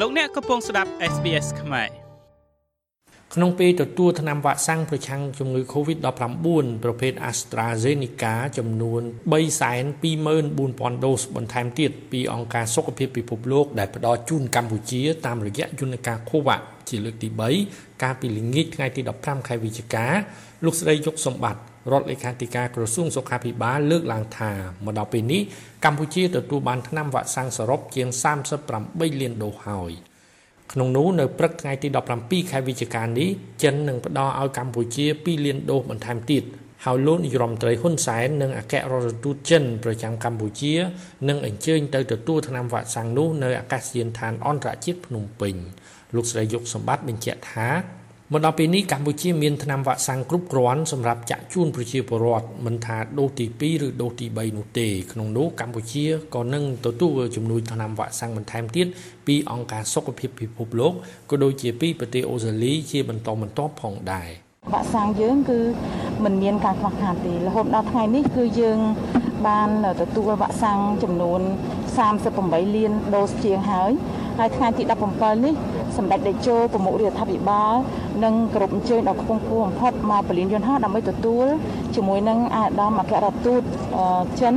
លោកអ្នកកំពុងស្ដាប់ SBS ខ្មែរ ក្នុងពេលទទួលថ្នាំវ៉ាក់សាំងប្រឆាំងជំងឺ Covid-19 ប្រភេទ AstraZeneca ចំនួន324,000ដូសបន្ថែមទៀតពីអង្គការសុខភាពពិភពលោកដែលផ្ដល់ជូនកម្ពុជាតាមរយៈយន្តការ COVAX ជាលើកទី3កាលពីល្ងាចថ្ងៃទី15ខែវិច្ឆិកាលោកស្រីយុកសម្បត្តិរដ្ឋលេខាធិការក្រសួងសុខាភិបាលលើកឡើងថាមកដល់ពេលនេះកម្ពុជាទទួលបានថ្នាំវ៉ាក់សាំងសរុបជាង38លានដូសហើយ ក្នុងនោះនៅព្រឹកថ្ងៃទី17ខែវិច្ឆិកានេះចិននឹងផ្ដល់ឲ្យកម្ពុជា2លានដូសបន្ថែមទៀតហើយលោកនាយរដ្ឋមន្ត្រីហ៊ុនសែននិងអគ្គរដ្ឋទូតចិនប្រចាំកម្ពុជានឹងអញ្ជើញទៅទទួលថ្នាំវ៉ាក់សាំងនោះនៅអាកាសយានដ្ឋានអន្តរជាតិភ្នំពេញលោកស្រីយុកសម្បត្តិបញ្ជាក់ថា មកដល់ពេលនេះកម្ពុជាមានថ្នាំវ៉ាក់សាំងគ្រប់គ្រាន់សម្រាប់ចាក់ជូនប្រជាពលរដ្ឋមិនថាដូសទី2ឬដូសទី3នោះទេក្នុងនោះកម្ពុជាក៏នឹងទទួលជំនួយថ្នាំវ៉ាក់សាំងបន្ថែមទៀតពីអង្គការសុខភាពពិភពលោកក៏ដូចជាពីប្រទេសអូស្ត្រាលីជាបន្តបន្ទាប់ផងដែរវ៉ាក់សាំងយើងគឺមិនមានការខ្វះខាតទេរហូតដល់ថ្ងៃនេះគឺយើងបានទទួលវ៉ាក់សាំងចំនួន38លានដូសជាងហើយហើយថ្ងៃទី17នេះសម្ដេចតេជោប្រមុខរដ្ឋាភិបាល និងគ្រប់អញ្ជើញដល់ខ្ពង់ខ្ពស់បំផុតមកពលានយន្តហោះដើម្បីទទួលជាមួយនឹងអាដាមអគ្គរដ្ឋទូតចិន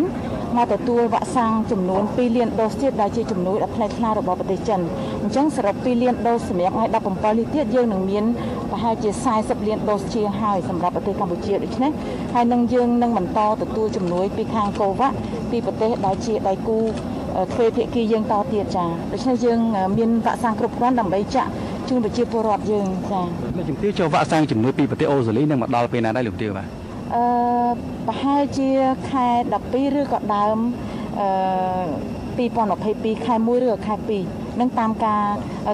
មកទទួលវ៉ាក់សាំងចំនួន2លានដូសទៀតដែលជាជំនួយដ៏ផ្លែខ្លារបស់ប្រទេសចិនអញ្ចឹងសរុប2លានដូសសម្រាប់ថ្ងៃ17នេះទៀតយើងនឹងមានប្រហែលជា40លានដូសជាងហើយសម្រាប់ប្រទេសកម្ពុជាដូច្នេះហើយនឹងយើងនឹងបន្តទទួលជំនួយពីខាងកូវ៉ាពីប្រទេសដែលជាដៃគូទ្វេភាគីយើងតទៀតចាដូច្នេះយើងមានវ៉ាក់សាំងគ្រប់គ្រាន់ដើម្បីចាក់ ជូនប្រជាពលរដ្ឋយើងចាលោកជំទាវចូលវ៉ាក់សាំងជំនួយពីប្រទេសអូស្ត្រាលីនឹងមកដល់ពេលណាដែរលោកជំទាវបាទអឺប្រហែលជាខែ12ឬក៏ដើមអឺ2022ខែ1ឬខែ2នឹងតាមការ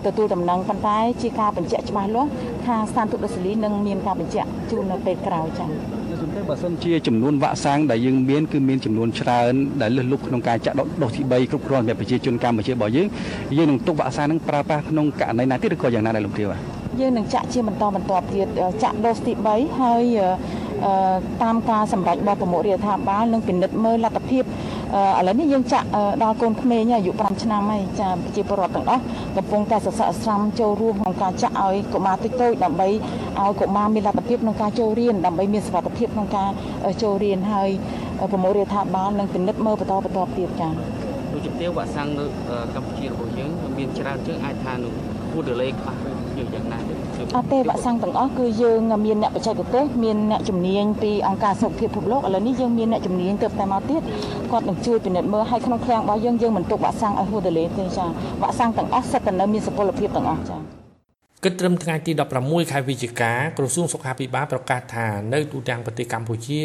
ទទួលដំណឹងប៉ុន្តែជាការបញ្ជាក់ច្បាស់លាស់ខាងស្ថានទូតអូស្ត្រាលីនឹងមានការបញ្ជាក់ជូននៅពេលក្រោយចា៎ជំ ទាវបើសិនជាចំនួនវ៉ាក់សាំងដែលយើងមានគឺមានចំនួនច្រើនដែលលើសលប់ក្នុងការចាក់ដុសទី3គ្រប់គ្រាន់សម្រាប់ប្រជាជនកម្ពុជារបស់យើងយើងនឹងទុកវ៉ាក់សាំងនឹងប្រើប្រាស់ក្នុងករណីណាទៀតឬក៏យ៉ាងណាដែរលោកទាវយើងនឹងចាក់ជាបន្តបន្ទាប់ទៀតចាក់ដុសទី3ហើយតាមការសម្រេចរបស់ប្រមុខរដ្ឋាភិបាលនឹងពិនិត្យមើលលទ្ធភាព ឥឡូវនេះយើងចាក់ដល់កូនក្មេងអាយុ5ឆ្នាំហើយចាប្រជាពលរដ្ឋទាំងអស់កំពុងតែសរសើរស្រាំចូលរួមក្នុងការចាក់ឲ្យកុមារតិចតូចដើម្បីឲ្យកុមារមានលទ្ធភាពក្នុងការចូលរៀនដើម្បីមានសុវត្ថិភាពក្នុងការចូលរៀនហើយប្រមុខរដ្ឋាភិបាលនឹងពិនិត្យមើលបន្តបន្តទៀតចាលោក ជំទាវវ៉ាក់សាំងនៅកម្ពុជារបស់យើងមានច្រើនជាងអាចថានឹងគួរ delay ខ្លះយើងយ៉ាងណាទេអត់ទេវ៉ាក់សាំងទាំងអស់គឺយើងមានអ្នកបច្ចេកទេសមានអ្នកជំនាញពីអង្គការសុខភាពពិភពលោកឥឡូវនេះយើងមានអ្នកជំនាញទៅតែមកទៀតគាត់នឹងជួយពិនិត្យមើលឲ្យក្នុងឃ្លាំងរបស់យើងយើងមិនទុកវ៉ាក់សាំងឲ្យហួសទលេទេចាវ៉ាក់សាំងទាំងអស់សិតតែនៅមានសុពលភាពទាំងអស់ចាគិតត្រឹមថ្ងៃទី16ខែវិច្ឆិកាក្រសួងសុខាភិបាលប្រកាសថានៅទូទាំងប្រទេសកម្ពុជា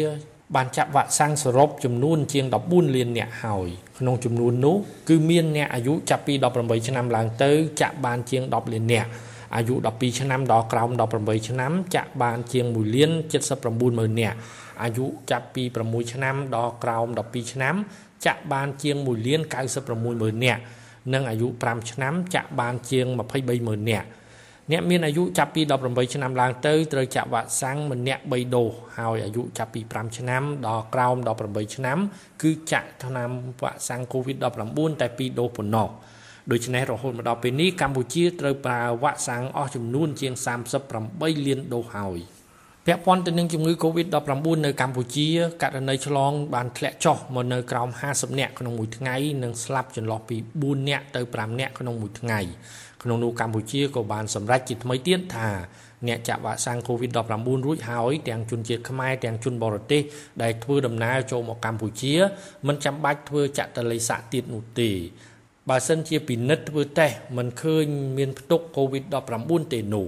បានចាក់វ៉ាក់សាំងសរុបចំនួនជាង14លាននាក់ហើយក្នុងចំនួននោះគឺមានអ្នកអាយុចាប់ពី18ឆ្នាំឡើងទៅចាក់បានជាង10លាននាក់អាយុ12ឆ្នាំដល់ក្រោម18ឆ្នាំចាក់បានជាង1លាន79ម៉ឺននាក់អាយុចាប់ពី6ឆ្នាំដល់ក្រោម12ឆ្នាំចាក់បានជាង1លាន96ម៉ឺននាក់និងអាយុ5ឆ្នាំចាក់បានជាង23ម៉ឺននាក់ អ្នកមានអាយុចាប់ពី18ឆ្នាំឡើងទៅត្រូវចាក់វ៉ាក់សាំងម្នាក់3ដូសហើយអាយុចាប់ពី5ឆ្នាំដល់ក្រោម18ឆ្នាំ គឺចាក់ថ្នាំវ៉ាក់សាំង COVID-19 តែ2ដូសប៉ុណ្ណោះដូច្នេះរហូតមកដល់ពេលនេះកម្ពុជាត្រូវប្រើវ៉ាក់សាំងអស់ចំនួនជាង38លានដូសហើយ ពាក់ព័ន្ធទៅនឹងជំងឺ Covid-19 នៅកម្ពុជាករណីឆ្លងបានធ្លាក់ចុះមកនៅក្រោម50នាក់ក្នុងមួយថ្ងៃនិងស្លាប់ចន្លោះពី4នាក់ទៅ5នាក់ក្នុងមួយថ្ងៃក្នុងនោះកម្ពុជាក៏បានសម្រេចជាថ្មីទៀតថាអ្នកចាក់វ៉ាក់សាំង COVID-19 រួចហើយទាំងជនជាតិខ្មែរទាំងជនបរទេសដែលធ្វើដំណើរចូលមកកម្ពុជាមិនចាំបាច់ធ្វើចាក់តល័យសាក់ទៀតនោះទេបើសិនជាពិនិត្យធ្វើតេស្តមិនឃើញមានផ្ទុក COVID-19 ទេនោះ